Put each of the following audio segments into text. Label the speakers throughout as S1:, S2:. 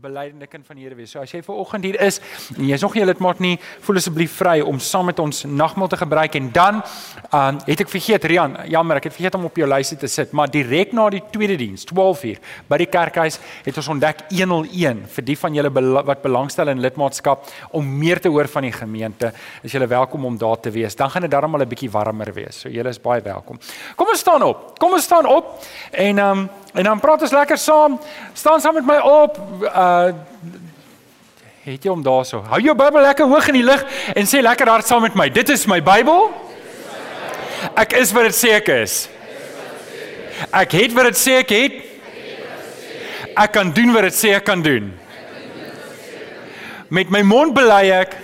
S1: 'n beleidende kind van die Here wees. So as jy ver oggend hier is en jy's nog nie lidmaat nie, voel asseblief vry om saam met ons nagmaal te gebruik en dan uh, het ek vergeet Rian, jammer, ek het vergeet om op jou lysie te sit, maar direk na die tweede diens, 12uur by die kerkhuis het ons ontdek 101 vir die van julle wat belangstel in lidmaatskap om meer te hoor van die gemeente. Is julle welkom om daar te wees. Dan gaan dit darm al 'n bietjie warmer wees. So julle is baie welkom. Kom ons staan op. Kom ons staan op en um, En dan praat ons lekker saam. Staan saam met my op. Uh het jy hom daarso. Hou jou Bybel lekker hoog in die lug en sê lekker hard saam met my. Dit is my Bybel. Ek is wat dit sê ek is. Ek het wat dit sê ek het. Ek kan doen wat dit sê ek kan doen. Met my mond bely ek.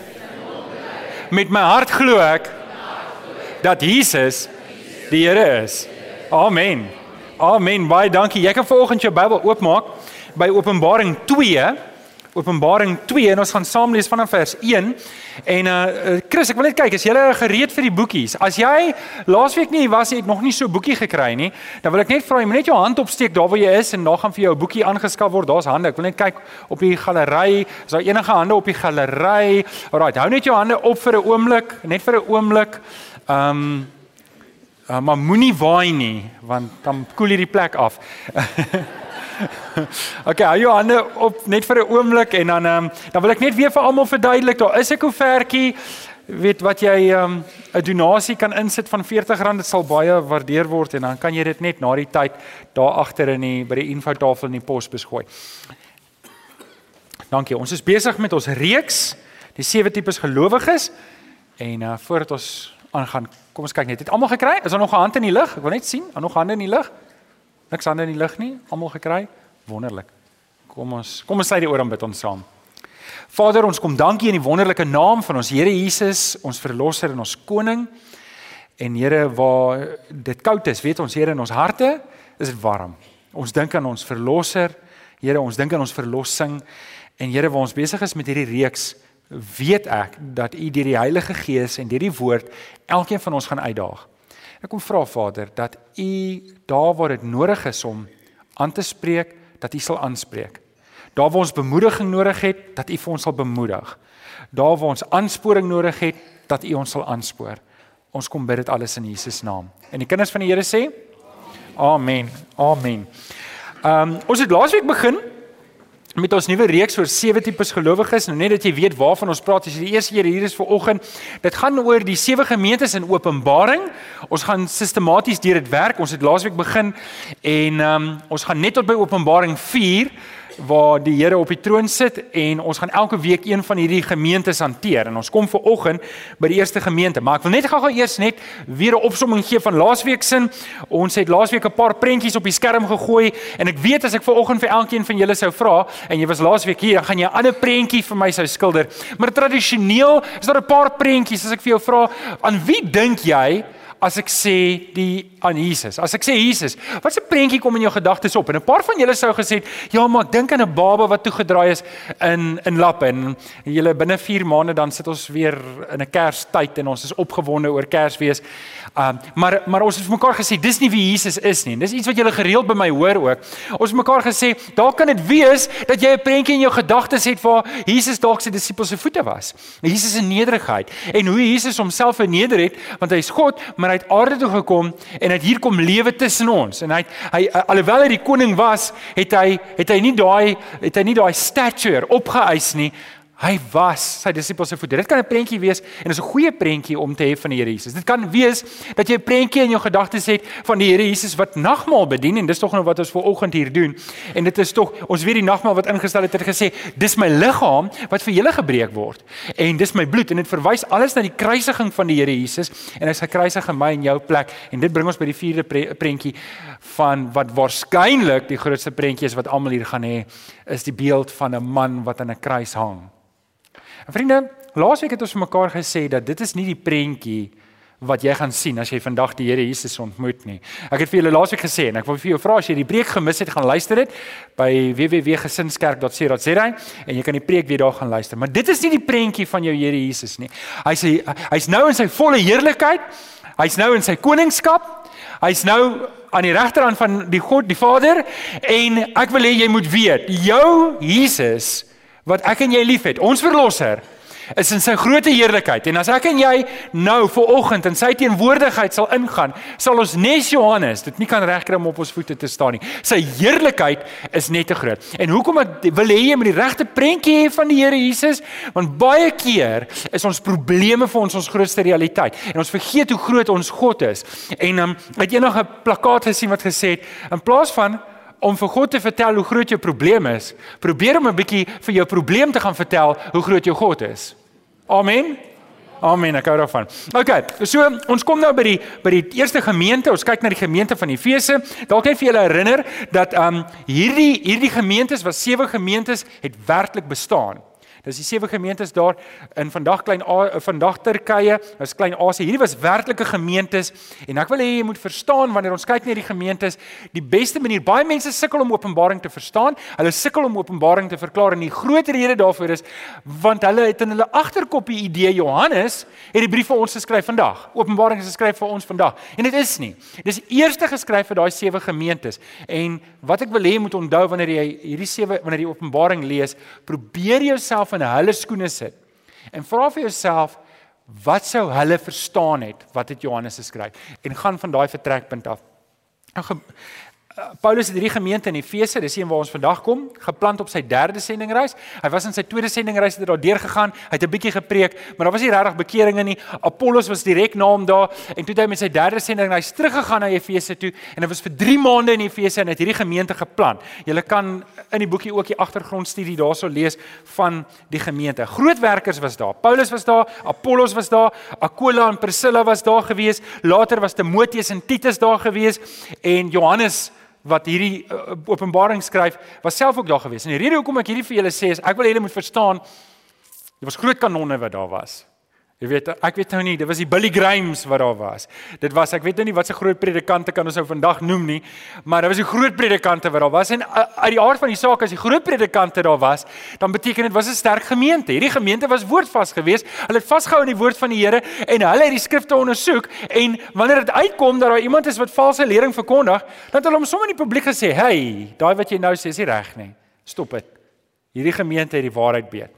S1: Met my hart glo ek dat Jesus die Here is. Amen. Amen. Baie dankie. Jy kan vanoggend jou Bybel oopmaak by Openbaring 2. Openbaring 2 en ons gaan saam lees vanaf vers 1. En uh Chris, ek wil net kyk, is jy gereed vir die boekies? As jy laasweek nie was jy het nog nie so 'n boekie gekry nie, dan wil ek net vra jy moet net jou hand opsteek daar waar jy is en daar gaan vir jou 'n boekie aangeskaf word. Daar's hande. Ek wil net kyk op die galery. Is daar enige hande op die galery? Alraai, hou net jou hande op vir 'n oomblik, net vir 'n oomblik. Ehm um, Uh, maar moenie waai nie want dan koel hierdie plek af. okay, hou jou hande op net vir 'n oomblik en dan um, dan wil ek net weer vir almal verduidelik, daar is 'n koevertjie weet wat jy 'n um, donasie kan insit van R40, dit sal baie waardeer word en dan kan jy dit net na die tyd daar agter in die by die infotafel in die pos besgooi. Dankie. Ons is besig met ons reeks die sewe tipes gelowiges en uh, voordat ons aangaan. Kom ons kyk net. Het almal gekry? Is daar nog 'n hand in die lug? Ek wil net sien. Is nog hande in die lug? Niks hande in die lug nie. Almal gekry? Wonderlik. Kom ons kom ons sê die oor om bid ons saam. Vader, ons kom dankie in die wonderlike naam van ons Here Jesus, ons verlosser en ons koning. En Here, waar dit koud is, weet ons Here in ons harte, is dit warm. Ons dink aan ons verlosser. Here, ons dink aan ons verlossing. En Here, waar ons besig is met hierdie reeks weet ek dat u deur die Heilige Gees en deur die woord elkeen van ons gaan uitdaag. Ek kom vra Vader dat u daar waar dit nodig is om aan te spreek, dat u sal aanspreek. Daar waar ons bemoediging nodig het, dat u vir ons sal bemoedig. Daar waar ons aansporing nodig het, dat u ons sal aanspoor. Ons kom bid dit alles in Jesus naam. En die kinders van die Here sê: Amen. Amen. Ehm um, ons het laasweek begin met ons nuwe reeks oor sewe tipes gelowiges. Nou net dat jy weet waarvan ons praat. As jy die eerste keer hier is vir oggend, dit gaan oor die sewe gemeentes in Openbaring. Ons gaan sistematies deur dit werk. Ons het laasweek begin en um, ons gaan net tot by Openbaring 4 waar die Here op die troon sit en ons gaan elke week een van hierdie gemeentes hanteer. En ons kom ver oggend by die eerste gemeente. Maar ek wil net gou-gou eers net weer 'n opsomming gee van laasweek se ons het laasweek 'n paar prentjies op die skerm gegooi en ek weet as ek ver oggend vir elkeen van julle sou vra en jy was laasweek hier dan gaan jy 'n ander prentjie vir my sou skilder. Maar tradisioneel is daar 'n paar prentjies as ek vir jou vra aan wie dink jy as ek sê die aan Jesus. As ek sê Jesus, wat 'n prentjie kom in jou gedagtes op? En 'n paar van julle sou gesê, "Ja, maar ek dink aan 'n baba wat toegedraai is in in lappe en julle binne 4 maande dan sit ons weer in 'n Kerstyd en ons is opgewonde oor Kersfees." Um, maar maar ons het vir mekaar gesê, dis nie wie Jesus is nie. Dis iets wat julle gereeld by my hoor ook. Ons het mekaar gesê, daar kan dit wees dat jy 'n prentjie in jou gedagtes het waar Jesus dalk sy disippels se voete was. Jesus in nederigheid en hoe Jesus homself verneder het, want hy is God, maar hy het aarde toe gekom en het hier kom lewe tussen ons en hy hy alhoewel hy die koning was, het hy het hy nie daai het hy nie daai stature opgeëis nie. Hy was sy disippels se voete. Dit kan 'n prentjie wees en is 'n goeie prentjie om te hê van die Here Jesus. Dit kan wees dat jy 'n prentjie in jou gedagtes het van die Here Jesus wat nagmaal bedien en dis tog nou wat ons ver oggend hier doen. En dit is tog ons weet die nagmaal wat ingestel het het gesê, dis my liggaam wat vir julle gebreek word en dis my bloed en dit verwys alles na die kruisiging van die Here Jesus en hy's gekruisig in my en jou plek en dit bring ons by die vierde pre prentjie van wat waarskynlik die grootste prentjie is wat almal hier gaan hê is die beeld van 'n man wat aan 'n kruis hang. En vriende, laasweek het ons vir mekaar gesê dat dit is nie die prentjie wat jy gaan sien as jy vandag die Here Jesus ontmoet nie. Ek het vir julle laasweek gesê en ek wil vir jou vra as jy die preek gemis het, gaan luister dit by www.gesinskerk.co.za en jy kan die preek weer daar gaan luister. Maar dit is nie die prentjie van jou Here Jesus nie. Hy's hy's nou in sy volle heerlikheid. Hy's nou in sy koningskap. Hy's nou aan die regterhand van die God, die Vader en ek wil hê jy moet weet, jou Jesus wat ek en jy liefhet, ons verlosser is in sy groote heerlikheid en as ek en jy nou vir oggend in sy teenwoordigheid sal ingaan, sal ons nes Johannes dit nie kan regkry om op ons voete te staan nie. Sy heerlikheid is net te groot. En hoekom ek wil hê jy moet die regte prentjie hê van die Here Jesus, want baie keer is ons probleme vir ons ons grootste realiteit en ons vergeet hoe groot ons God is. En um, het jy nog 'n plakkaat gesien wat gesê het in plaas van om vir God te vertel hoe groot jou probleem is, probeer om 'n bietjie vir jou probleem te gaan vertel hoe groot jou God is. Amen. Amen. Ek hou daarvan. OK, so ons kom nou by die by die eerste gemeente. Ons kyk na die gemeente van Efese. Dalk net vir julle herinner dat um hierdie hierdie gemeentes was sewe gemeentes het werklik bestaan. Dis die sewe gemeentes daar in vandag klein A, vandag Turkye, is klein Asië. Hierdie was werklike gemeentes en ek wil hê jy moet verstaan wanneer ons kyk na hierdie gemeentes, die beste manier baie mense sukkel om Openbaring te verstaan. Hulle sukkel om Openbaring te verklaar en die groot rede daarvoor is want hulle het in hulle agterkop die idee Johannes het die brief vir ons geskryf vandag. Openbaring is geskryf vir ons vandag. En dit is nie. Dis eerste geskryf vir daai sewe gemeentes. En wat ek wil hê moet onthou wanneer jy hierdie sewe wanneer jy Openbaring lees, probeer jouself in hulle skoene sit. En vra vir jouself wat sou hulle verstaan het wat het Johannes geskryf en gaan van daai vertrekpunt af. Nou Paulus het hierdie gemeente in Efese, dis een waar ons vandag kom, geplant op sy derde sendingreis. Hy was in sy tweede sendingreis het hy daar deur gegaan, hy het 'n bietjie gepreek, maar daar was nie regtig bekeringe nie. Apollos was direk na hom daar en toe het hy met sy derde sendingreis teruggegaan na Efese toe en hy was vir 3 maande in Efese en het hierdie gemeente geplant. Jy kan in die boekie ook die agtergrondstudie daarso lees van die gemeente. Groot werkers was daar. Paulus was daar, Apollos was daar, Aquila en Priscilla was daar gewees. Later was Timoteus en Titus daar gewees en Johannes wat hierdie uh, openbaring skryf, was self ook daar gewees. En die rede hoekom ek hierdie vir julle sê is ek wil hê julle moet verstaan dit was groot kanonne wat daar was. Jy weet ek weet nou nie, dit was die Billy Grimes wat daar was. Dit was ek weet nou nie wat se groot predikante kan ons nou vandag noem nie, maar daar was die groot predikante wat daar was en uh, uit die aard van die saak as die groot predikante daar was, dan beteken dit was 'n sterk gemeente. Hierdie gemeente was woordvas geweest. Hulle het vasgehou aan die woord van die Here en hulle het die skrifte ondersoek en wanneer dit uitkom dat daar iemand is wat valse lering verkondig, dan het hulle hom sommer in die publiek gesê, "Hey, daai wat jy nou sê is nie reg nie. Stop dit." Hierdie gemeente het die waarheid weet.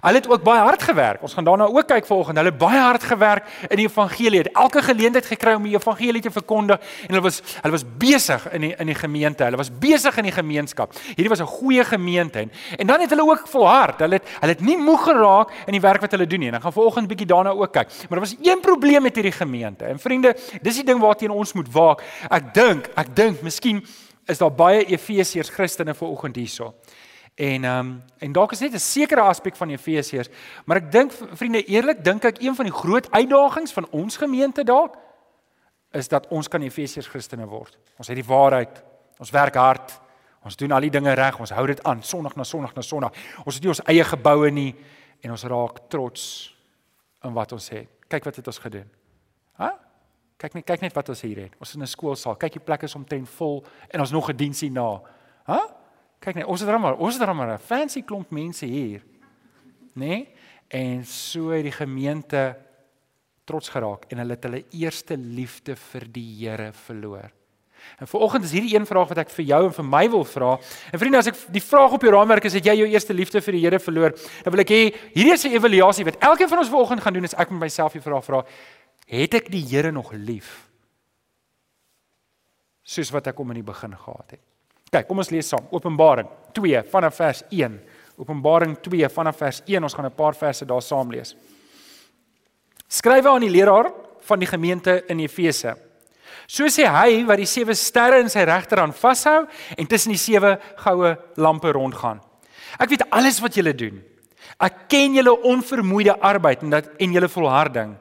S1: Hulle het ook baie hard gewerk. Ons gaan daarna ook kyk vanoggend. Hulle het baie hard gewerk in die evangelie. Het elke geleentheid gekry om die evangelie te verkondig en hulle was hulle was besig in die in die gemeente. Hulle was besig in die gemeenskap. Hierdie was 'n goeie gemeente en, en dan het hulle ook volhard. Hulle het hulle het nie moeg geraak in die werk wat hulle doen nie. En dan gaan vanoggend 'n bietjie daarna ook kyk. Maar daar was een probleem met hierdie gemeente. En vriende, dis die ding waarteen ons moet waak. Ek dink, ek dink miskien is daar baie Efesiërs Christene vanoggend hierso. En ehm um, en dalk is net 'n sekere aspek van Efesiërs, maar ek dink vriende eerlik dink ek een van die groot uitdagings van ons gemeente dalk is dat ons kan Efesiërs Christene word. Ons het die waarheid, ons werk hard, ons doen al die dinge reg, ons hou dit aan Sondag na Sondag na Sondag. Ons het nie ons eie geboue nie en ons raak trots in wat ons het. Kyk wat het ons gedoen. Hæ? Kyk net kyk net wat ons hier het. Ons is in 'n skoolsaal. Kyk die plek is omtrent vol en ons nog 'n diens hier na. Hæ? Kyk net, ons het dan maar, ons het dan maar 'n fancy klomp mense hier. Né? Nee? En so het die gemeente trots geraak en hulle het hulle eerste liefde vir die Here verloor. En vanoggend is hierdie een vraag wat ek vir jou en vir my wil vra. En vriende, as ek die vraag op jou raamwerk is, het jy jou eerste liefde vir die Here verloor? Dan wil ek hê hierdie is 'n evaluasie wat elkeen van ons vanoggend gaan doen, is ek met myself die vraag vra, het ek die Here nog lief? Soos wat ek hom in die begin gehad het. Kyk, kom ons lees saam. Openbaring 2 vanaf vers 1. Openbaring 2 vanaf vers 1. Ons gaan 'n paar verse daar saam lees. Skrywe aan die leraar van die gemeente in Efese. So sê hy wat die sewe sterre in sy regterhand vashou en tussen die sewe goue lampe rondgaan. Ek weet alles wat julle doen. Ek ken julle onvermoeide arbeid en dat en julle volharding.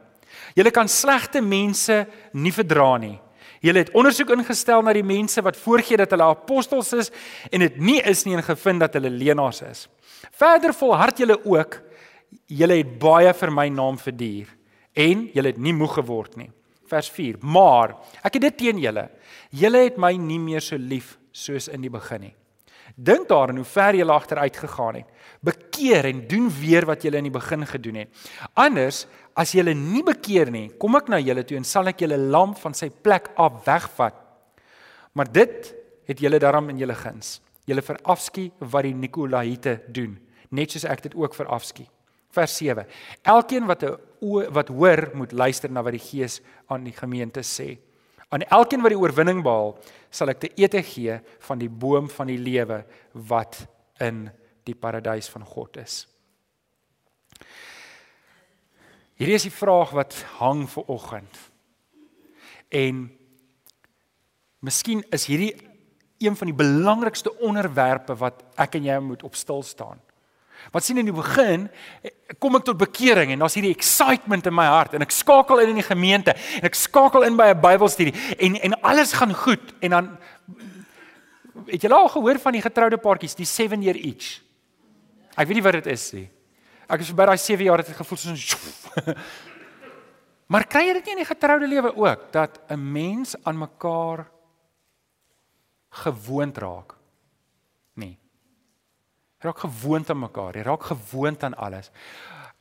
S1: Julle kan slegte mense nie verdra nie. Julle het ondersoek ingestel na die mense wat voorgee dat hulle apostels is en dit nie is nie en gevind dat hulle leenaars is. Verder volhard julle ook julle het baie vir my naam verduur en julle het nie moeg geword nie. Vers 4. Maar ek het dit teen julle. Julle het my nie meer so lief soos in die begin nie. Dink daaraan hoe ver julle agteruit gegaan het. Bekeer en doen weer wat julle in die begin gedoen het. Anders as julle nie bekeer nie, kom ek na julle toe en sal ek julle lamp van sy plek af wegvat. Maar dit het julle daarom in julle guns. Julle verafskie wat die Nikolaïte doen, net soos ek dit ook verafskie. Vers 7. Elkeen wat 'n wat hoor, moet luister na wat die Gees aan die gemeente sê. Aan elkeen wat die oorwinning behaal, sal ek te ete gee van die boom van die lewe wat in die paradys van God is. Hierdie is die vraag wat hang vir oggend. En miskien is hierdie een van die belangrikste onderwerpe wat ek en jy moet op stil staan. Wat sien in die begin kom ek tot bekering en daar's hierdie excitement in my hart en ek skakel in in die gemeente en ek skakel in by 'n Bybelstudie en en alles gaan goed en dan het jy al gehoor van die getroude paartjies die 7 year each? Ek weet nie wat dit is nie. Ek is verby daai 7 jaar het ek gevoel soos Maar kry jy dit nie in die getroude lewe ook dat 'n mens aan mekaar gewoond raak? Nee. Raak gewoond aan mekaar, jy raak gewoond aan alles.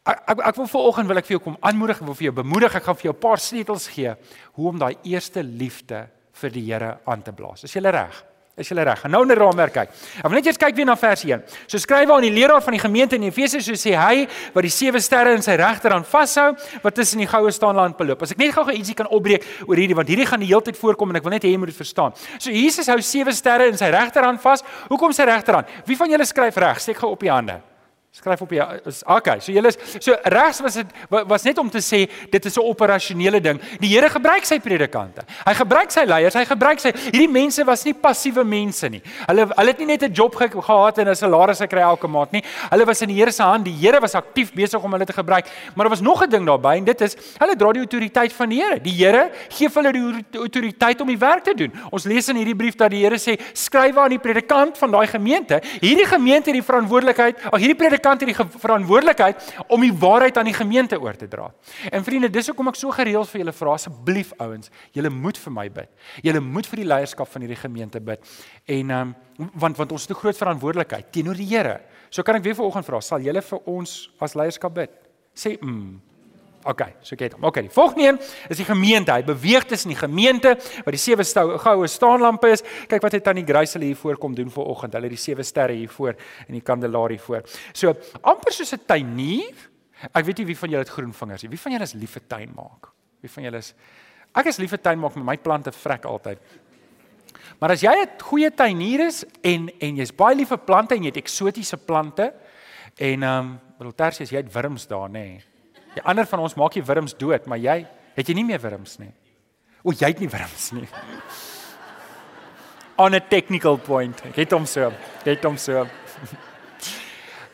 S1: Ek ek, ek wil vanoggend wil ek vir jou kom aanmoedig, wil vir jou bemoedig, ek gaan vir jou 'n paar sleutels gee hoe om daai eerste liefde vir die Here aan te blaas. Is jy reg? Is jy reg? Nou in die raamwerk kyk. Ek wil net eers kyk weer na vers 1. So skryf aan die leraar van die gemeente in Efese so sê hy wat die sewe sterre in sy regterhand vashou wat tussen die goue staanland beloop. As ek net gou-gou ietsie kan opbreek oor hierdie want hierdie gaan die hele tyd voorkom en ek wil net hê jy moet dit verstaan. So Jesus hou sewe sterre in sy regterhand vas. Hoekom sy regterhand? Wie van julle skryf reg? Steek gou op die hande. Skryf op jy is okay. So julle is so regs was dit was net om te sê dit is 'n operasionele ding. Die Here gebruik sy predikante. Hy gebruik sy leiers, hy gebruik sy hierdie mense was nie passiewe mense nie. Hulle hulle het nie net 'n job gehad en 'n salaris gekry elke maand nie. Hulle was in die Here se hand. Die Here was aktief besig om hulle te gebruik. Maar daar was nog 'n ding daarbey en dit is hulle dra die autoriteit van die Here. Die Here gee vir hulle die autoriteit om die werk te doen. Ons lees in hierdie brief dat die Here sê skryf aan die predikant van daai gemeente. Hierdie gemeente het die verantwoordelikheid, hierdie predikant kant hierdie verantwoordelikheid om die waarheid aan die gemeente oor te dra. En vriende, dis hoekom ek so gereeld vir julle vra asseblief ouens, julle moet vir my bid. Julle moet vir die leierskap van hierdie gemeente bid. En ehm um, want want ons het 'n groot verantwoordelikheid teenoor die Here. So kan ek weer vanoggend vra, sal julle vir ons as leierskap bid? Sê mm. OK, so kyk hom. OK, die volgende een is die gemeente. Hy beweeg tussen die gemeente wat die sewe goue staanlampe is. Kyk wat het tannie Grace hulle hier voorkom doen vir oggend. Hulle het die sewe sterre hier voor en die kandelaar hier voor. So, amper soos 'n tuinier. Ek weet nie wie van julle het groen vingers nie. Wie van julle is lief vir tuin maak? Wie van julle is Ek is lief vir tuin maak, maar my plante vrek altyd. Maar as jy 'n goeie tuinier is en en jy's baie lief vir plante en jy het eksotiese plante en ehm um, bedoel tersies jy het wurms daar nê. Nee. Die ander van ons maak jy wurms dood, maar jy het jy nie meer wurms nie. O, jy het nie wurms nie. On a technical point. Ek het hom so. Ek het hom so.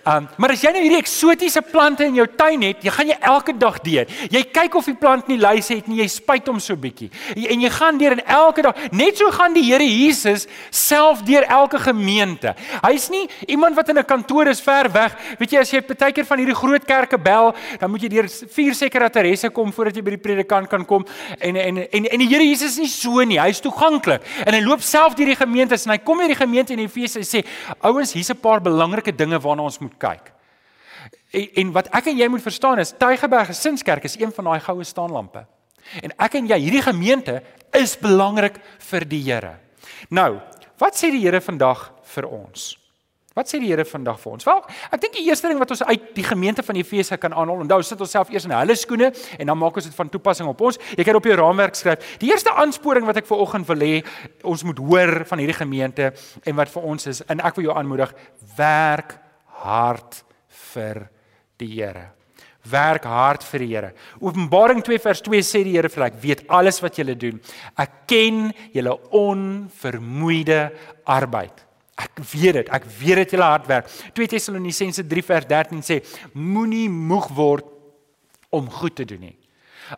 S1: Um, maar as jy nou hierdie eksotiese plante in jou tuin het, jy gaan jy elke dag deur. Jy kyk of die plant nie luise het nie, jy spuit hom so bietjie. En jy gaan deur en elke dag, net so gaan die Here Jesus self deur elke gemeente. Hy's nie iemand wat in 'n kantoor is ver weg. Weet jy as jy baie keer van hierdie groot kerke bel, dan moet jy deur vier sekretaresse kom voordat jy by die predikant kan kom. En en en en die Here Jesus is nie so nie. Hy's toeganklik. En hy loop self deur die gemeentes en hy kom hier die gemeente in Efese en sê, "Ouens, hier's 'n paar belangrike dinge waarna ons moet kyk. En, en wat ek en jy moet verstaan is Tygerberg Gesinskerk is een van daai goue staanlampe. En ek en jy, hierdie gemeente is belangrik vir die Here. Nou, wat sê die Here vandag vir ons? Wat sê die Here vandag vir ons? Wel, ek dink die eerste ding wat ons uit die gemeente van Efese kan aanhaal, onthou, sit ons self eers in hulle skoene en dan maak ons dit van toepassing op ons. Jy kan op jou raamwerk skryf. Die eerste aansporing wat ek vir oggend wil hê, ons moet hoor van hierdie gemeente en wat vir ons is, en ek wil jou aanmoedig, werk hard vir die Here. Werk hard vir die Here. Openbaring 2 vers 2 sê die Here vir ek weet alles wat julle doen. Ek ken julle onvermoeide arbeid. Ek weet dit. Ek weet dit julle hard werk. 2 Tessalonisense 3 vers 13 sê moenie moeg word om goed te doen nie.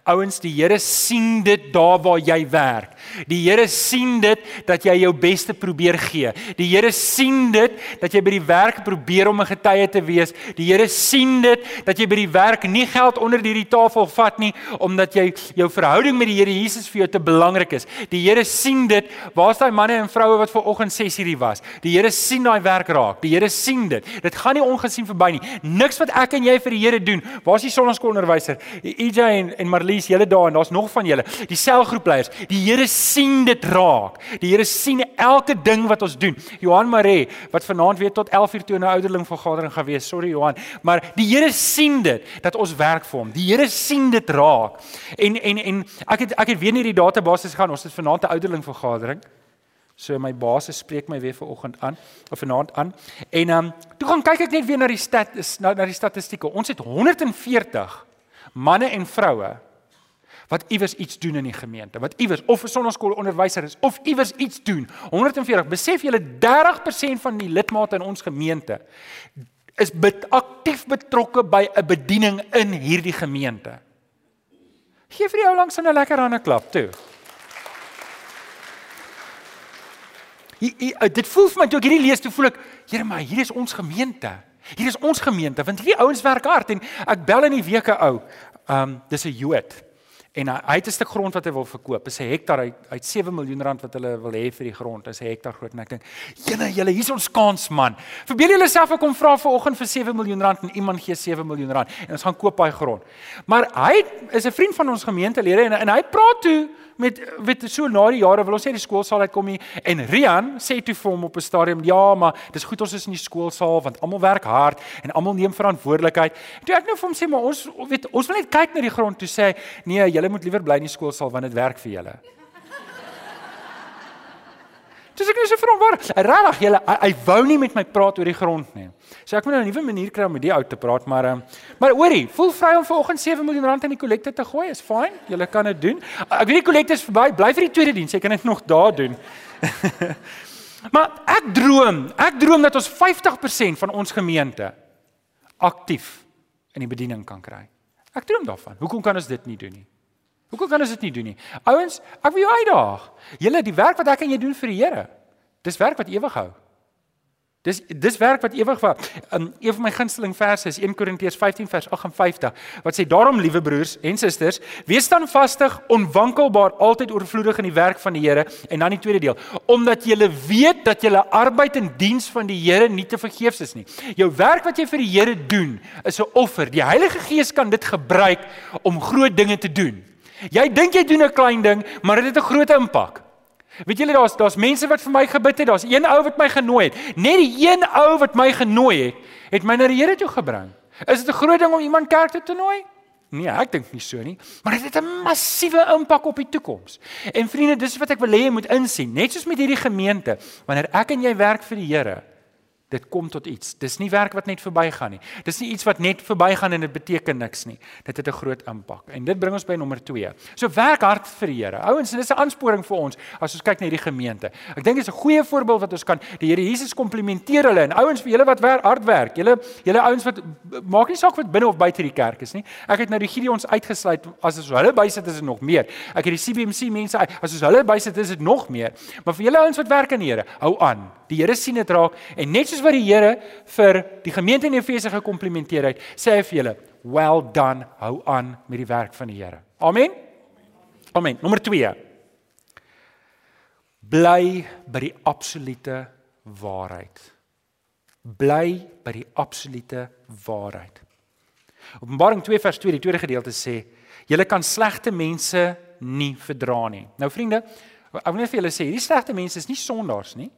S1: Ouens, die Here sien dit daar waar jy werk. Die Here sien dit dat jy jou beste probeer gee. Die Here sien dit dat jy by die werk probeer om 'n getuie te wees. Die Here sien dit dat jy by die werk nie geld onder die tafel vat nie omdat jy jou verhouding met die Here Jesus vir jou te belangrik is. Die Here sien dit. Waar's daai manne en vroue wat ver oggend 6 hierdie was? Die Here sien daai werk raak. Die Here sien dit. Dit gaan nie ongesien verby nie. Niks wat ek en jy vir die Here doen. Waar's die sonnaskoolonderwyser? EJ en en Marlies, julle daar en daar's nog van julle, die selgroepleiers. Die Here sien dit raak. Die Here sien elke ding wat ons doen. Johan Maree wat vanaand weer tot 11:00 toe 'n ouderling vergadering gaan wees. Sorry Johan, maar die Here sien dit dat ons werk vir hom. Die Here sien dit raak. En en en ek het ek het weer nie die database gaan. Ons het vanaand 'n ouderling vergadering. So my baas spreek my weer vanoggend aan of vanaand aan. En ehm um, toe gaan kyk ek net weer na die stat na, na die statistieke. Ons het 140 manne en vroue wat iewers iets doen in die gemeente. Wat iewers of 'n sonnaskool onderwyser is of iewers iets doen. 140. Besef julle 30% van die lidmate in ons gemeente is bet, aktief betrokke by 'n bediening in hierdie gemeente. Geef vir die ou langs 'n lekker hande klap toe. Hier, hier, uh, dit voel vir my toe ek hierdie lees, toe voel ek, Here, maar hier is ons gemeente. Hier is ons gemeente want hierdie ouens werk hard en ek bel in die weke ou. Um dis 'n Jood. En hy, hy het 'n stuk grond wat hy wil verkoop. Dis 'n hektaar uit uit 7 miljoen rand wat hulle wil hê vir die grond. Dis 'n hektaar groot en ek dink, "Jene, julle, hier's ons kans, man. Verbeel julle self ek kom vra vanoggend vir 7 miljoen rand en iemand gee 7 miljoen rand en ons gaan koop daai grond." Maar hy is 'n vriend van ons gemeentelede en en hy praat toe met weet so na die jare wil ons sê die skoolsaal uitkom hier en Rian sê toe vir hom op 'n stadium ja maar dis goed ons is in die skoolsaal want almal werk hard en almal neem verantwoordelikheid. Toe ek nou vir hom sê maar ons weet ons wil net kyk na die grond toe sê nee julle moet liewer bly in die skoolsaal want dit werk vir julle. Dis ek is vir hom waar. Regtig, julle hy, wou nie met my praat oor die grond nie. So ek moet nou 'n nuwe manier kry om met die ou te praat, maar um, maar hoorie, voel vry om vanoggend 7 miljoen rand in die kollekte te gooi. Is fyn. Julle kan dit doen. Ek weet die kollekte is verby. Bly vir die tweede diens. Jy kan dit nog daar doen. maar ek droom, ek droom dat ons 50% van ons gemeente aktief in die bediening kan kry. Ek droom daarvan. Hoekom kan ons dit nie doen nie? Hoekom kan ons dit nie doen nie? Ouens, ek wil jou uitdaag. Julle die werk wat ek en jy doen vir die Here. Dis werk wat ewig hou. Dis dis werk wat ewig was. Um, een van my gunsteling verse is 1 Korintiërs 15 vers 58 wat sê daarom liewe broers en susters, wees standvastig, onwankelbaar, altyd oorvloedig in die werk van die Here en dan die tweede deel, omdat jy weet dat jy arbeid in diens van die Here nie te vergeefs is nie. Jou werk wat jy vir die Here doen, is 'n offer. Die Heilige Gees kan dit gebruik om groot dinge te doen. Jy dink jy doen 'n klein ding, maar dit het 'n groot impak. Weet julle daar's daar's mense wat vir my gebid het, daar's een ou wat my genooi het. Net die een ou wat my genooi het, het my na die Here toe gebring. Is dit 'n groot ding om iemand kerk toe te nooi? Nee, ek dink nie so nie, maar dit het 'n massiewe impak op die toekoms. En vriende, dis wat ek wil hê jy moet insien, net soos met hierdie gemeente, wanneer ek en jy werk vir die Here, Dit kom tot iets. Dis nie werk wat net verbygaan nie. Dis nie iets wat net verbygaan en dit beteken niks nie. Dit het 'n groot impak. En dit bring ons by nommer 2. So werk hard vir die Here. Ouens, dis 'n aansporing vir ons as ons kyk na hierdie gemeente. Ek dink dit is 'n goeie voorbeeld wat ons kan die Here Jesus komplimenteer hulle en ouens vir julle wat werk hard werk. Julle julle ouens wat maak nie saak wat binne of buite die kerk is nie. Ek het nou die Gideons uitgesluit as ons hulle bysit is dit nog meer. Ek het die CBMC mense as ons hulle bysit is dit nog meer. Maar vir julle ouens wat werk in die Here, hou aan. Die Here sien dit raak en net soos wat die Here vir die gemeente in Efese gekomplimenteer het, sê hy vir julle, "Well done, hou aan met die werk van die Here." Amen. Amen. Nommer 2. Bly by die absolute waarheid. Bly by die absolute waarheid. Openbaring 2 vers 2, die tweede gedeelte sê, "Julle kan slegte mense nie verdra nie." Nou vriende, ek wil net vir julle sê, hierdie slegte mense is nie sondaars nie.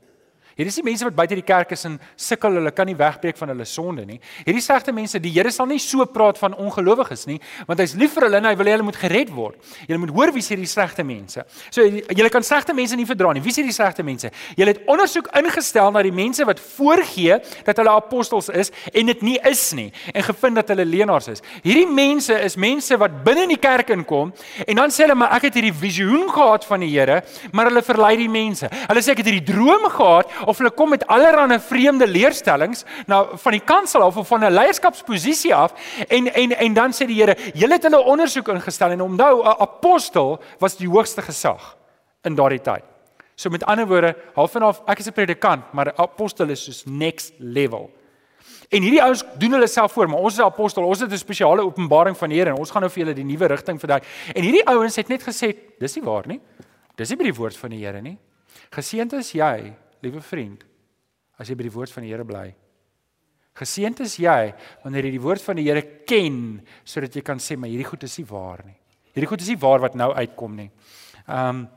S1: Hierdie is die mense wat buite die kerk is en sukkel, hulle kan nie wegbreek van hulle sonde nie. Hierdie slegte mense, die Here sal nie so praat van ongelowiges nie, want hy's lief vir hulle en hy wil hê hulle moet gered word. Jy moet hoor wie sê die slegte mense. So jy kan slegte mense nie verdra nie. Wie sê die slegte mense? Jy het ondersoek ingestel na die mense wat voorgee dat hulle apostels is en dit nie is nie en gevind dat hulle leenaars is. Hierdie mense is mense wat binne in die kerk inkom en dan sê hulle maar ek het hierdie visioen gehad van die Here, maar hulle verlei die mense. Hulle sê ek het hierdie droom gehad of hulle kom met allerlei vreemde leerstellings na van die kansel af of van 'n leierskapsposisie af en en en dan sê die Here, julle het hulle ondersoek ingestel en onthou 'n apostel was die hoogste gesag in daardie tyd. So met ander woorde, half en half, ek is 'n predikant, maar 'n apostel is soos next level. En hierdie ouens doen hulle self voor, maar ons is apostel, ons het 'n spesiale openbaring van die Here en ons gaan nou vir julle die nuwe rigting verduidelik. En hierdie ouens het net gesê, dis nie waar nie. Dis nie by die woord van die Here nie. Geseënd is jy liewe vriend, as jy by die woord van die Here bly. Geseënd is jy wanneer jy die woord van die Here ken sodat jy kan sê maar hierdie goed is nie waar nie. Hierdie goed is nie waar wat nou uitkom nie. Ehm um,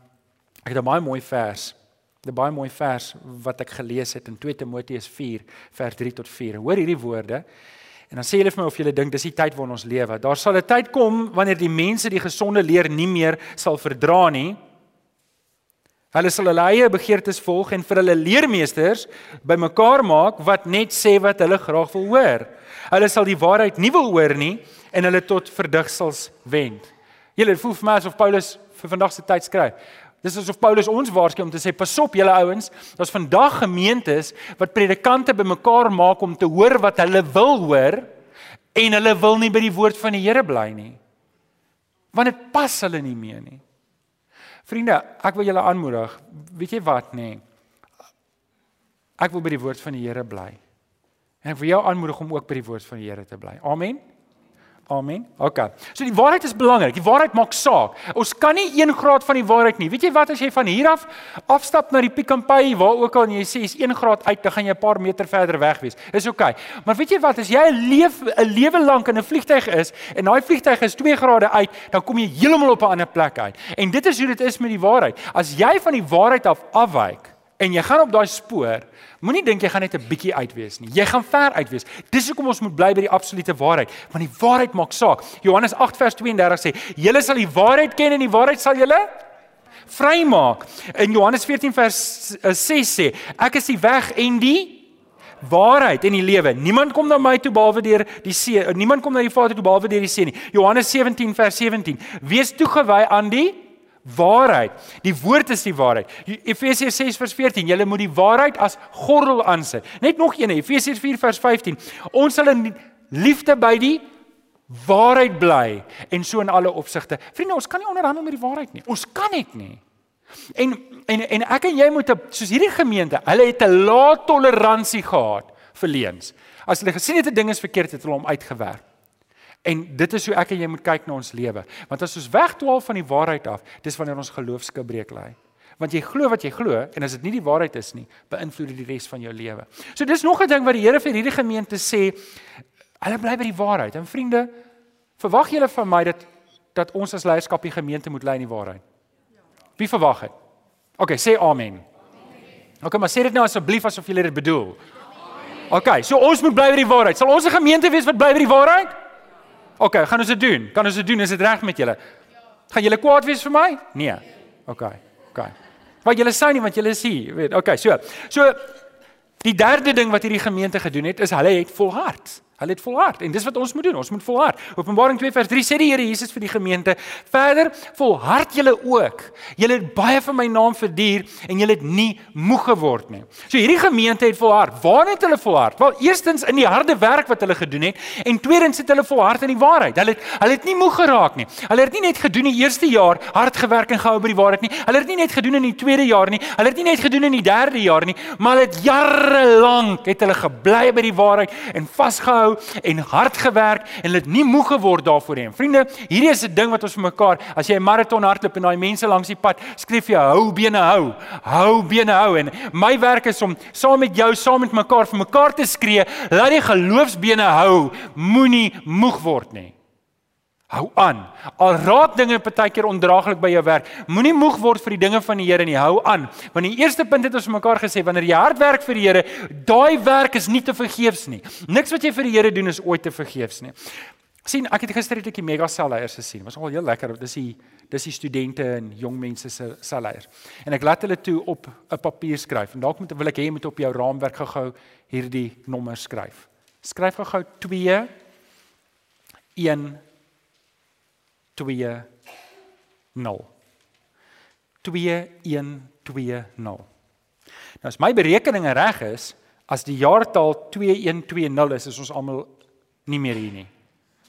S1: ek het 'n baie mooi vers. 'n Baie mooi vers wat ek gelees het in 2 Timoteus 4 vers 3 tot 4. Hoor hierdie woorde. En dan sê julle vir my of julle dink dis die tyd waarin ons lewe. Daar sal 'n tyd kom wanneer die mense die gesonde leer nie meer sal verdra nie. Hulle sal hulle eie begeertes volg en vir hulle leermeesters bymekaar maak wat net sê wat hulle graag wil hoor. Hulle sal die waarheid nie wil hoor nie en hulle tot verdigsels wend. Julle voel vir my asof Paulus vir vandag se tyd skryf. Dis asof Paulus ons waarsku om te sê pas op julle ouens, daar's vandag gemeentes wat predikante bymekaar maak om te hoor wat hulle wil hoor en hulle wil nie by die woord van die Here bly nie. Want dit pas hulle nie meer nie. Vriende, ek wil julle aanmoedig. Weet jy wat nê? Nee? Ek wil by die woord van die Here bly. En ek wil jou aanmoedig om ook by die woord van die Here te bly. Amen. Amen. OK. So die waarheid is belangrik. Die waarheid maak saak. Ons kan nie 1 graad van die waarheid nie. Weet jy wat as jy van hier af afstap na die Pick n Pay waar ook al jy sê is 1 graad uit, dan gaan jy 'n paar meter verder weg wees. Dis OK. Maar weet jy wat as jy 'n leef 'n lewe lank in 'n vliegtyg is en daai vliegtyg is 2 grade uit, dan kom jy heeltemal op 'n ander plek uit. En dit is hoe dit is met die waarheid. As jy van die waarheid af afwyk en jy gaan op daai spoor, Moenie dink jy gaan net 'n bietjie uit wees nie. Jy gaan ver uit wees. Dis hoekom ons moet bly by die absolute waarheid, want die waarheid maak saak. Johannes 8 vers 32 sê: "Julle sal die waarheid ken en die waarheid sal julle vrymaak." In Johannes 14 vers 6 eh, sê: "Ek is die weg en die waarheid en die lewe. Niemand kom na my toe behalwe deur die seun. Niemand kom na die Vader toe behalwe deur die seun nie." Johannes 17 vers 17: "Wees toegewy aan die waarheid. Die woord is die waarheid. Efesiërs 6 vers 14, julle moet die waarheid as gordel aansit. Net nog een, Efesiërs 4 vers 15. Ons sal in liefde by die waarheid bly en so in alle opsigte. Vriende, ons kan nie onderhandel met die waarheid nie. Ons kan dit nie. En en en ek en jy moet soos hierdie gemeente, hulle het 'n lae toleransie gehad vir leuns. As hulle gesien het 'n ding is verkeerd, het hulle hom uitgewerk. En dit is hoe ek en jy moet kyk na ons lewe. Want as ons wegdwaal van die waarheid af, dis wanneer ons geloofsgebreek lê. Want jy glo wat jy glo en as dit nie die waarheid is nie, beïnvloed dit die res van jou lewe. So dis nog 'n ding wat die Here vir hierdie gemeente sê, hulle bly by die waarheid. En vriende, verwag julle van my dat dat ons as leierskap die gemeente moet lei in die waarheid? Wie verwag dit? OK, sê amen. OK, maar sê dit nou asseblief asof julle dit bedoel. OK, so ons moet bly by die waarheid. Sal ons 'n gemeente wees wat bly by die waarheid? OK, gaan ons dit doen? Kan ons dit doen? Is dit reg met julle? Gaan julle kwaad wees vir my? Nee. OK. OK. Want julle sou nie want julle is hier, weet. OK, so. So die derde ding wat hierdie gemeente gedoen het is hulle het volhard. Hulle het volhard en dis wat ons moet doen. Ons moet volhard. Openbaring 2 vers 3 sê die Here Jesus vir die gemeente: "Verder volhard julle ook. Julle het baie vir my naam verduur en julle het nie moeg geword nie." So hierdie gemeente het volhard. Waar het hulle volhard? Wel, eerstens in die harde werk wat hulle gedoen het en tweedens het hulle volhard in die waarheid. Hulle het hulle het nie moeg geraak nie. Hulle het nie net gedoen die eerste jaar hard gewerk en gehou by die waarheid nie. Hulle het nie net gedoen in die tweede jaar nie. Hulle het nie net gedoen in die derde jaar nie, maar hulle het jare lank het hulle gebly by die waarheid en vasgehou en hard gewerk en hulle het nie moeg geword daarvoor nie. Vriende, hierdie is 'n ding wat ons vir mekaar, as jy 'n maraton hardloop en daai mense langs die pad skryf jy hou bene hou, hou bene hou en my werk is om saam met jou, saam met mekaar vir mekaar te skree, laat die geloofsbene hou, moenie moeg word nie. Hou aan. Al raak dinge partykeer ondraaglik by jou werk, moenie moeg word vir die dinge van die Here nie. Hou aan. Want die eerste punt het ons mekaar gesê, wanneer jy hard werk vir die Here, daai werk is nie te vergeefs nie. Niks wat jy vir die Here doen is ooit te vergeefs nie. sien, ek het gister het ek die mega selleiers gesien. Was al heel lekker. Dis die dis die studente en jong mense se selleiers. En ek laat hulle toe op 'n papier skryf. En dalk moet wil ek hê jy moet op jou raamwerk gou-gou hierdie nommer skryf. Skryf gou-gou 2 1 2 0. 2120. Nou as my berekeninge reg is, as die jaartal 2120 is, is ons almal nie meer hier nie.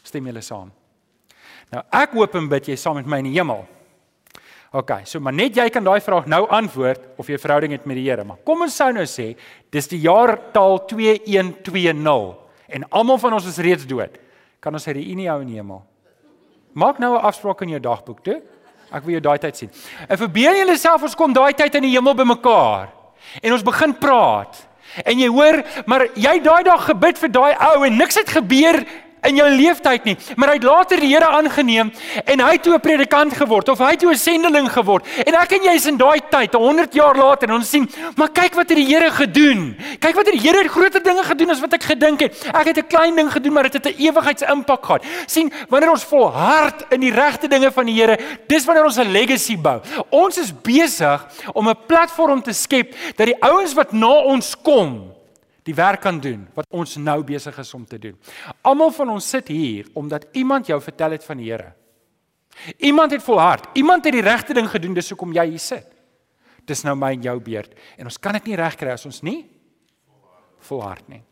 S1: Stem julle saam? Nou ek hoop en bid jy saam met my in die hemel. OK, so maar net jy kan daai vraag nou antwoord of jy 'n verhouding het met die Here, maar kom ons sou nou sê dis die jaartal 2120 en almal van ons is reeds dood. Kan ons 'n reunie hou in die hemel? Maak nou 'n afspraak in jou dagboek, toe. Ek wil jou daai tyd sien. En verbeel jouself ons kom daai tyd in die hemel bymekaar en ons begin praat. En jy hoor, maar jy daai dag gebid vir daai ou en niks het gebeur in jou leeftyd nie, maar hy het later die Here aangeneem en hy het toe 'n predikant geword of hy het toe 'n sendeling geword. En ek en jy is in daai tyd, 100 jaar later en ons sien, maar kyk wat het die Here gedoen. Kyk wat het die Here groter dinge gedoen as wat ek gedink het. Ek het 'n klein ding gedoen, maar dit het 'n ewigheidsimpak gehad. sien, wanneer ons volhard in die regte dinge van die Here, dis wanneer ons 'n legacy bou. Ons is besig om 'n platform te skep dat die ouens wat na ons kom die werk kan doen wat ons nou besig is om te doen. Almal van ons sit hier omdat iemand jou vertel het van die Here. Iemand het volhard. Iemand het die regte ding gedoen, dis hoekom jy hier sit. Dis nou my en jou beurt en ons kan dit nie regkry as ons nie volhard nie.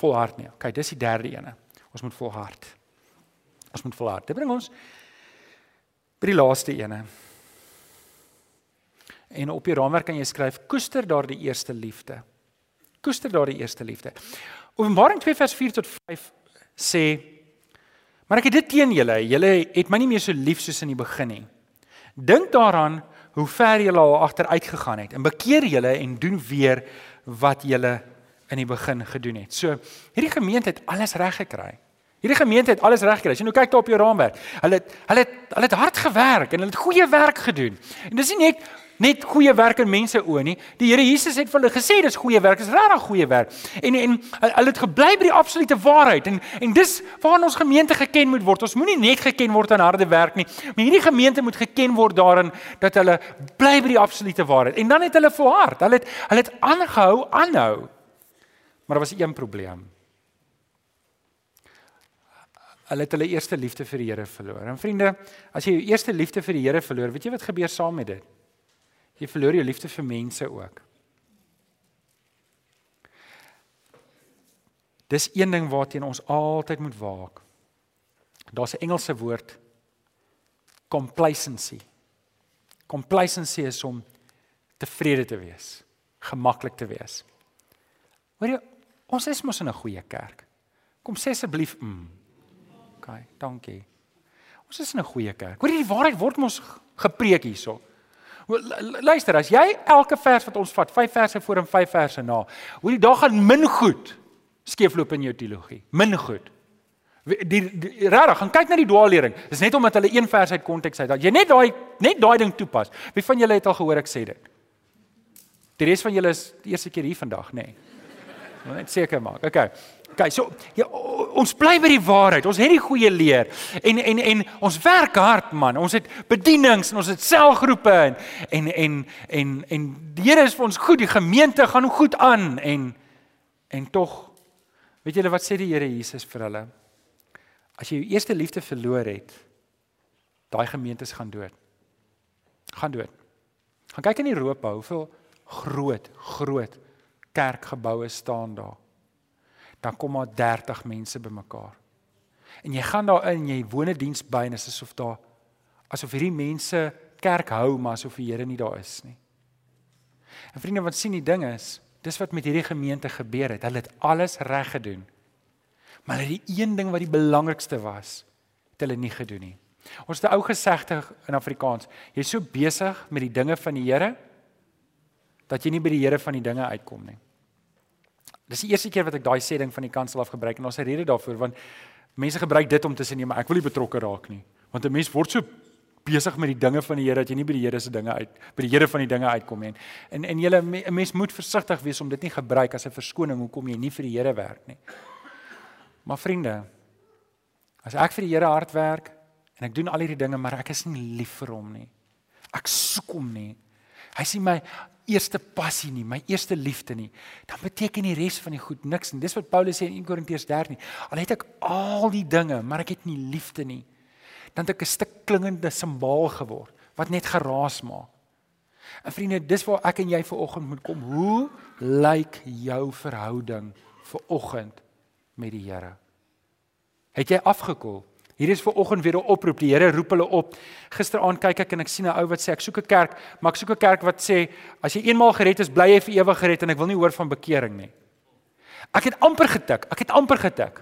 S1: Volhard nie. Okay, dis die derde ene. Ons moet volhard. Ons moet volhard. Dit bring ons by die laaste ene. En op die raamwerk kan jy skryf koester daardie eerste liefde. Koester daardie eerste liefde. Openbaring 2 vers 4 tot 5 sê Maar ek het dit teen julle. Julle het my nie meer so lief soos in die begin nie. Dink daaraan hoe ver julle al agteruit gegaan het en bekeer julle en doen weer wat julle in die begin gedoen het. So, hierdie gemeente het alles reg gekry. Hierdie gemeente het alles reg gekry. As jy nou kyk daar op jou raamwerk, hulle het hulle het hulle het hard gewerk en hulle het goeie werk gedoen. En dis nie net net goeie werk in mense oë nie. Die Here Jesus het vir hulle gesê dis goeie werk, dis regtig goeie werk. En en hulle het gebly by die absolute waarheid en en dis waarna ons gemeente geken moet word. Ons moenie net geken word aan harde werk nie, maar hierdie gemeente moet geken word daarin dat hulle bly by die absolute waarheid. En dan het hulle volhard. Hulle het hulle het aangehou, aanhou. Maar daar was een probleem. Hulle het hulle eerste liefde vir die Here verloor. En vriende, as jy jou eerste liefde vir die Here verloor, weet jy wat gebeur saam met dit? Jy verloor jou liefde vir mense ook. Dis een ding waarteen ons altyd moet waak. Daar's 'n Engelse woord complacency. Complacency is om tevrede te wees, gemaklik te wees. Hoor jy, ons is mos in 'n goeie kerk. Kom sê asseblief, mm. OK, dankie. Ons is in 'n goeie kerk. Hoor jy die waarheid word mos gepreek hierso. Luister, as jy elke vers wat ons vat, 5 verse voor en 5 verse na, hoe die dag gaan min goed skeefloop in jou teologie. Min goed. Die, die rarig, gaan kyk na die dwaallering. Dis net omdat hulle een vers uit konteks uit dat jy net daai net daai ding toepas. Wie van julle het al gehoor ek sê dit? Die res van julle is die eerste keer hier vandag, nê? Nee. Net seker maak. Okay. Okay, so ja, ons bly by die waarheid. Ons het die goeie leer en en en ons werk hard man. Ons het bedienings en ons het selgroepe en en en en, en die Here is vir ons goed. Die gemeente gaan goed aan en en tog weet julle wat sê die Here Jesus vir hulle? As jy jou eerste liefde verloor het, daai gemeentes gaan dood. Gaan dood. Gaan kyk in Europa, hoeveel groot groot kerkgeboue staan daar dan kom maar 30 mense bymekaar. En jy gaan daar in, jy woon 'n diens by en dit is asof daar asof hierdie mense kerk hou maar asof die Here nie daar is nie. En vriende, wat sien die ding is, dis wat met hierdie gemeente gebeur het. Hulle het alles reg gedoen. Maar hulle het die een ding wat die belangrikste was, het hulle nie gedoen nie. Ons het 'n ou gesegde in Afrikaans, jy's so besig met die dinge van die Here dat jy nie by die Here van die dinge uitkom nie. Dis die eerste keer wat ek daai sê ding van die kansel af gebruik en ons het rede daarvoor want mense gebruik dit om te sê nee, maar ek wil nie betrokke raak nie. Want 'n mens word so besig met die dinge van die Here dat jy nie by die Here se dinge uit by die Here van die dinge uitkom nie. En en jy 'n mens moet versigtig wees om dit nie gebruik as 'n verskoning hoekom jy nie vir die Here werk nie. Maar vriende, as ek vir die Here hard werk en ek doen al hierdie dinge maar ek is nie lief vir hom nie. Ek soek hom nie. Hy sien my eerste passie nie, my eerste liefde nie, dan beteken die res van die goed niks nie. Dis wat Paulus sê in 1 Korintiërs 13. Al het ek al die dinge, maar ek het nie liefde nie, dan het ek 'n stuk klingende simbaal geword wat net geraas maak. En vriende, dis waar ek en jy ver oggend moet kom. Hoe lyk jou verhouding ver oggend met die Here? Het jy afgekoel? Hier is ver oggend weer 'n oproep. Die Here roep hulle op. Gisteraand kyk ek en ek sien 'n ou wat sê ek soek 'n kerk, maar ek soek 'n kerk wat sê as jy eenmaal gered is, bly jy vir ewig gered en ek wil nie hoor van bekering nie. Ek het amper getik. Ek het amper getik.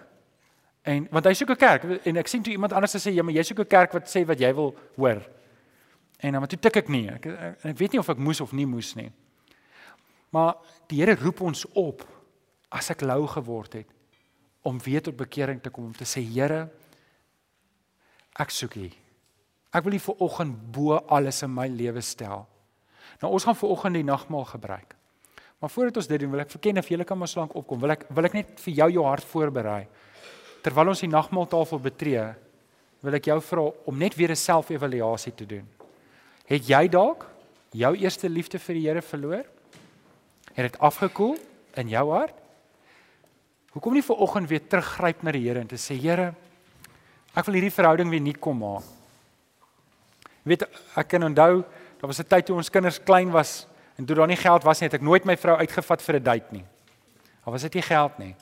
S1: En want hy soek 'n kerk en ek sien toe iemand anders sê ja, maar jy soek 'n kerk wat sê wat jy wil hoor. En dan maar toe tik ek nie. Ek ek weet nie of ek moes of nie moes nie. Maar die Here roep ons op as ek lou geword het om weer tot bekering te kom om te sê Here ek soek U. Ek wil U vir oggend bo alles in my lewe stel. Nou ons gaan vir oggend die nagmaal gebruik. Maar voordat ons dit doen, wil ek verken of julle kan maar slank opkom. Wil ek wil ek net vir jou jou hart voorberei. Terwyl ons die nagmaaltafel betree, wil ek jou vra om net weer 'n selfevaluasie te doen. Het jy dalk jou eerste liefde vir die Here verloor? Het dit afgekoel in jou hart? Hoekom nie vir oggend weer teruggryp na die Here en te sê Here, ek wil hierdie verhouding weer nuut kom maak. Jy weet ek kan onthou, daar was 'n tyd toe ons kinders klein was en toe daar nie geld was nie, het ek nooit my vrou uitgevat vir 'n date nie. Daar was dit nie geld nie.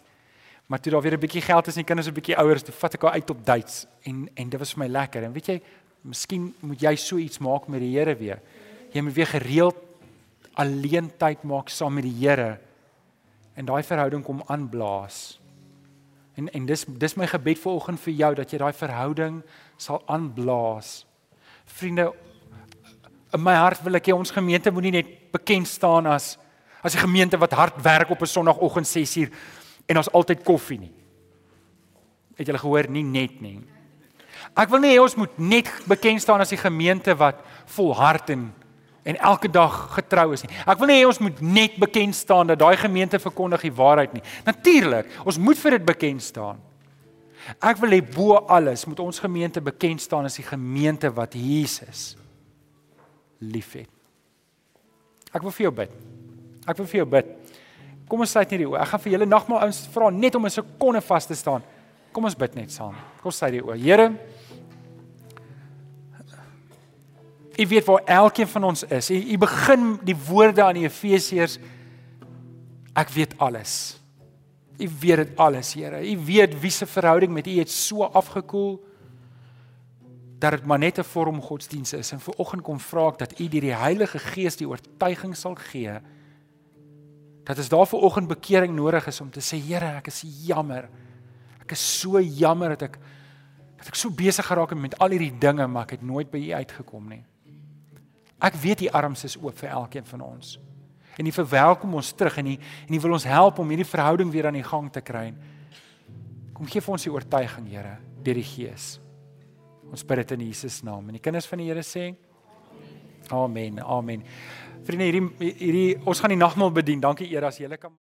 S1: Maar toe daar weer 'n bietjie geld is en die kinders 'n bietjie ouer is, toe vat ek haar uit op dates en en dit was vir my lekker. En weet jy, miskien moet jy so iets maak met die Here weer. Jy moet weer gereeld alleen tyd maak saam met die Here en daai verhouding kom aanblaas. En en dis dis my gebed vir oggend vir jou dat jy daai verhouding sal aanblaas. Vriende, in my hart wil ek hê ons gemeente moenie net bekend staan as as 'n gemeente wat hard werk op 'n Sondagoggend 6uur en ons altyd koffie nie. Het julle gehoor nie net nie. Ek wil nie hê ons moet net bekend staan as die gemeente wat volhard en en elke dag getrou is nie. Ek wil nie hê ons moet net bekend staan dat daai gemeente verkondig die waarheid nie. Natuurlik, ons moet vir dit bekend staan. Ek wil hê bo alles moet ons gemeente bekend staan as die gemeente wat Jesus liefhet. Ek wil vir jou bid. Ek wil vir jou bid. Kom ons sluit net die oë. Ek gaan vir julle nagmaal ouens vra net om 'n sekonde vas te staan. Kom ons bid net saam. Kom sluit die oë. Here U weet waar elkeen van ons is. U, u begin die woorde aan die Efesiërs Ek weet alles. U weet dit alles, Here. U weet wie se verhouding met U het so afgekoel dat dit maar net 'n vorm godsdiens is. En vir oggend kom vra ek dat U deur die Heilige Gees die oortuiging sal gee dat as daar vir oggend bekering nodig is om te sê Here, ek is jammer. Ek is so jammer dat ek dat ek so besig geraak het met al hierdie dinge, maar ek het nooit by U uitgekom nie. Ek weet die arms is oop vir elkeen van ons. En U verwelkom ons terug en U en U wil ons help om hierdie verhouding weer aan die gang te kry. Kom gee vir ons die oortuiging, Here, deur die Gees. Ons bid dit in Jesus naam. En die kinders van die Here sê Amen. Amen. Vriende, hierdie hierdie ons gaan die nagmaal bedien. Dankie Here as jy kan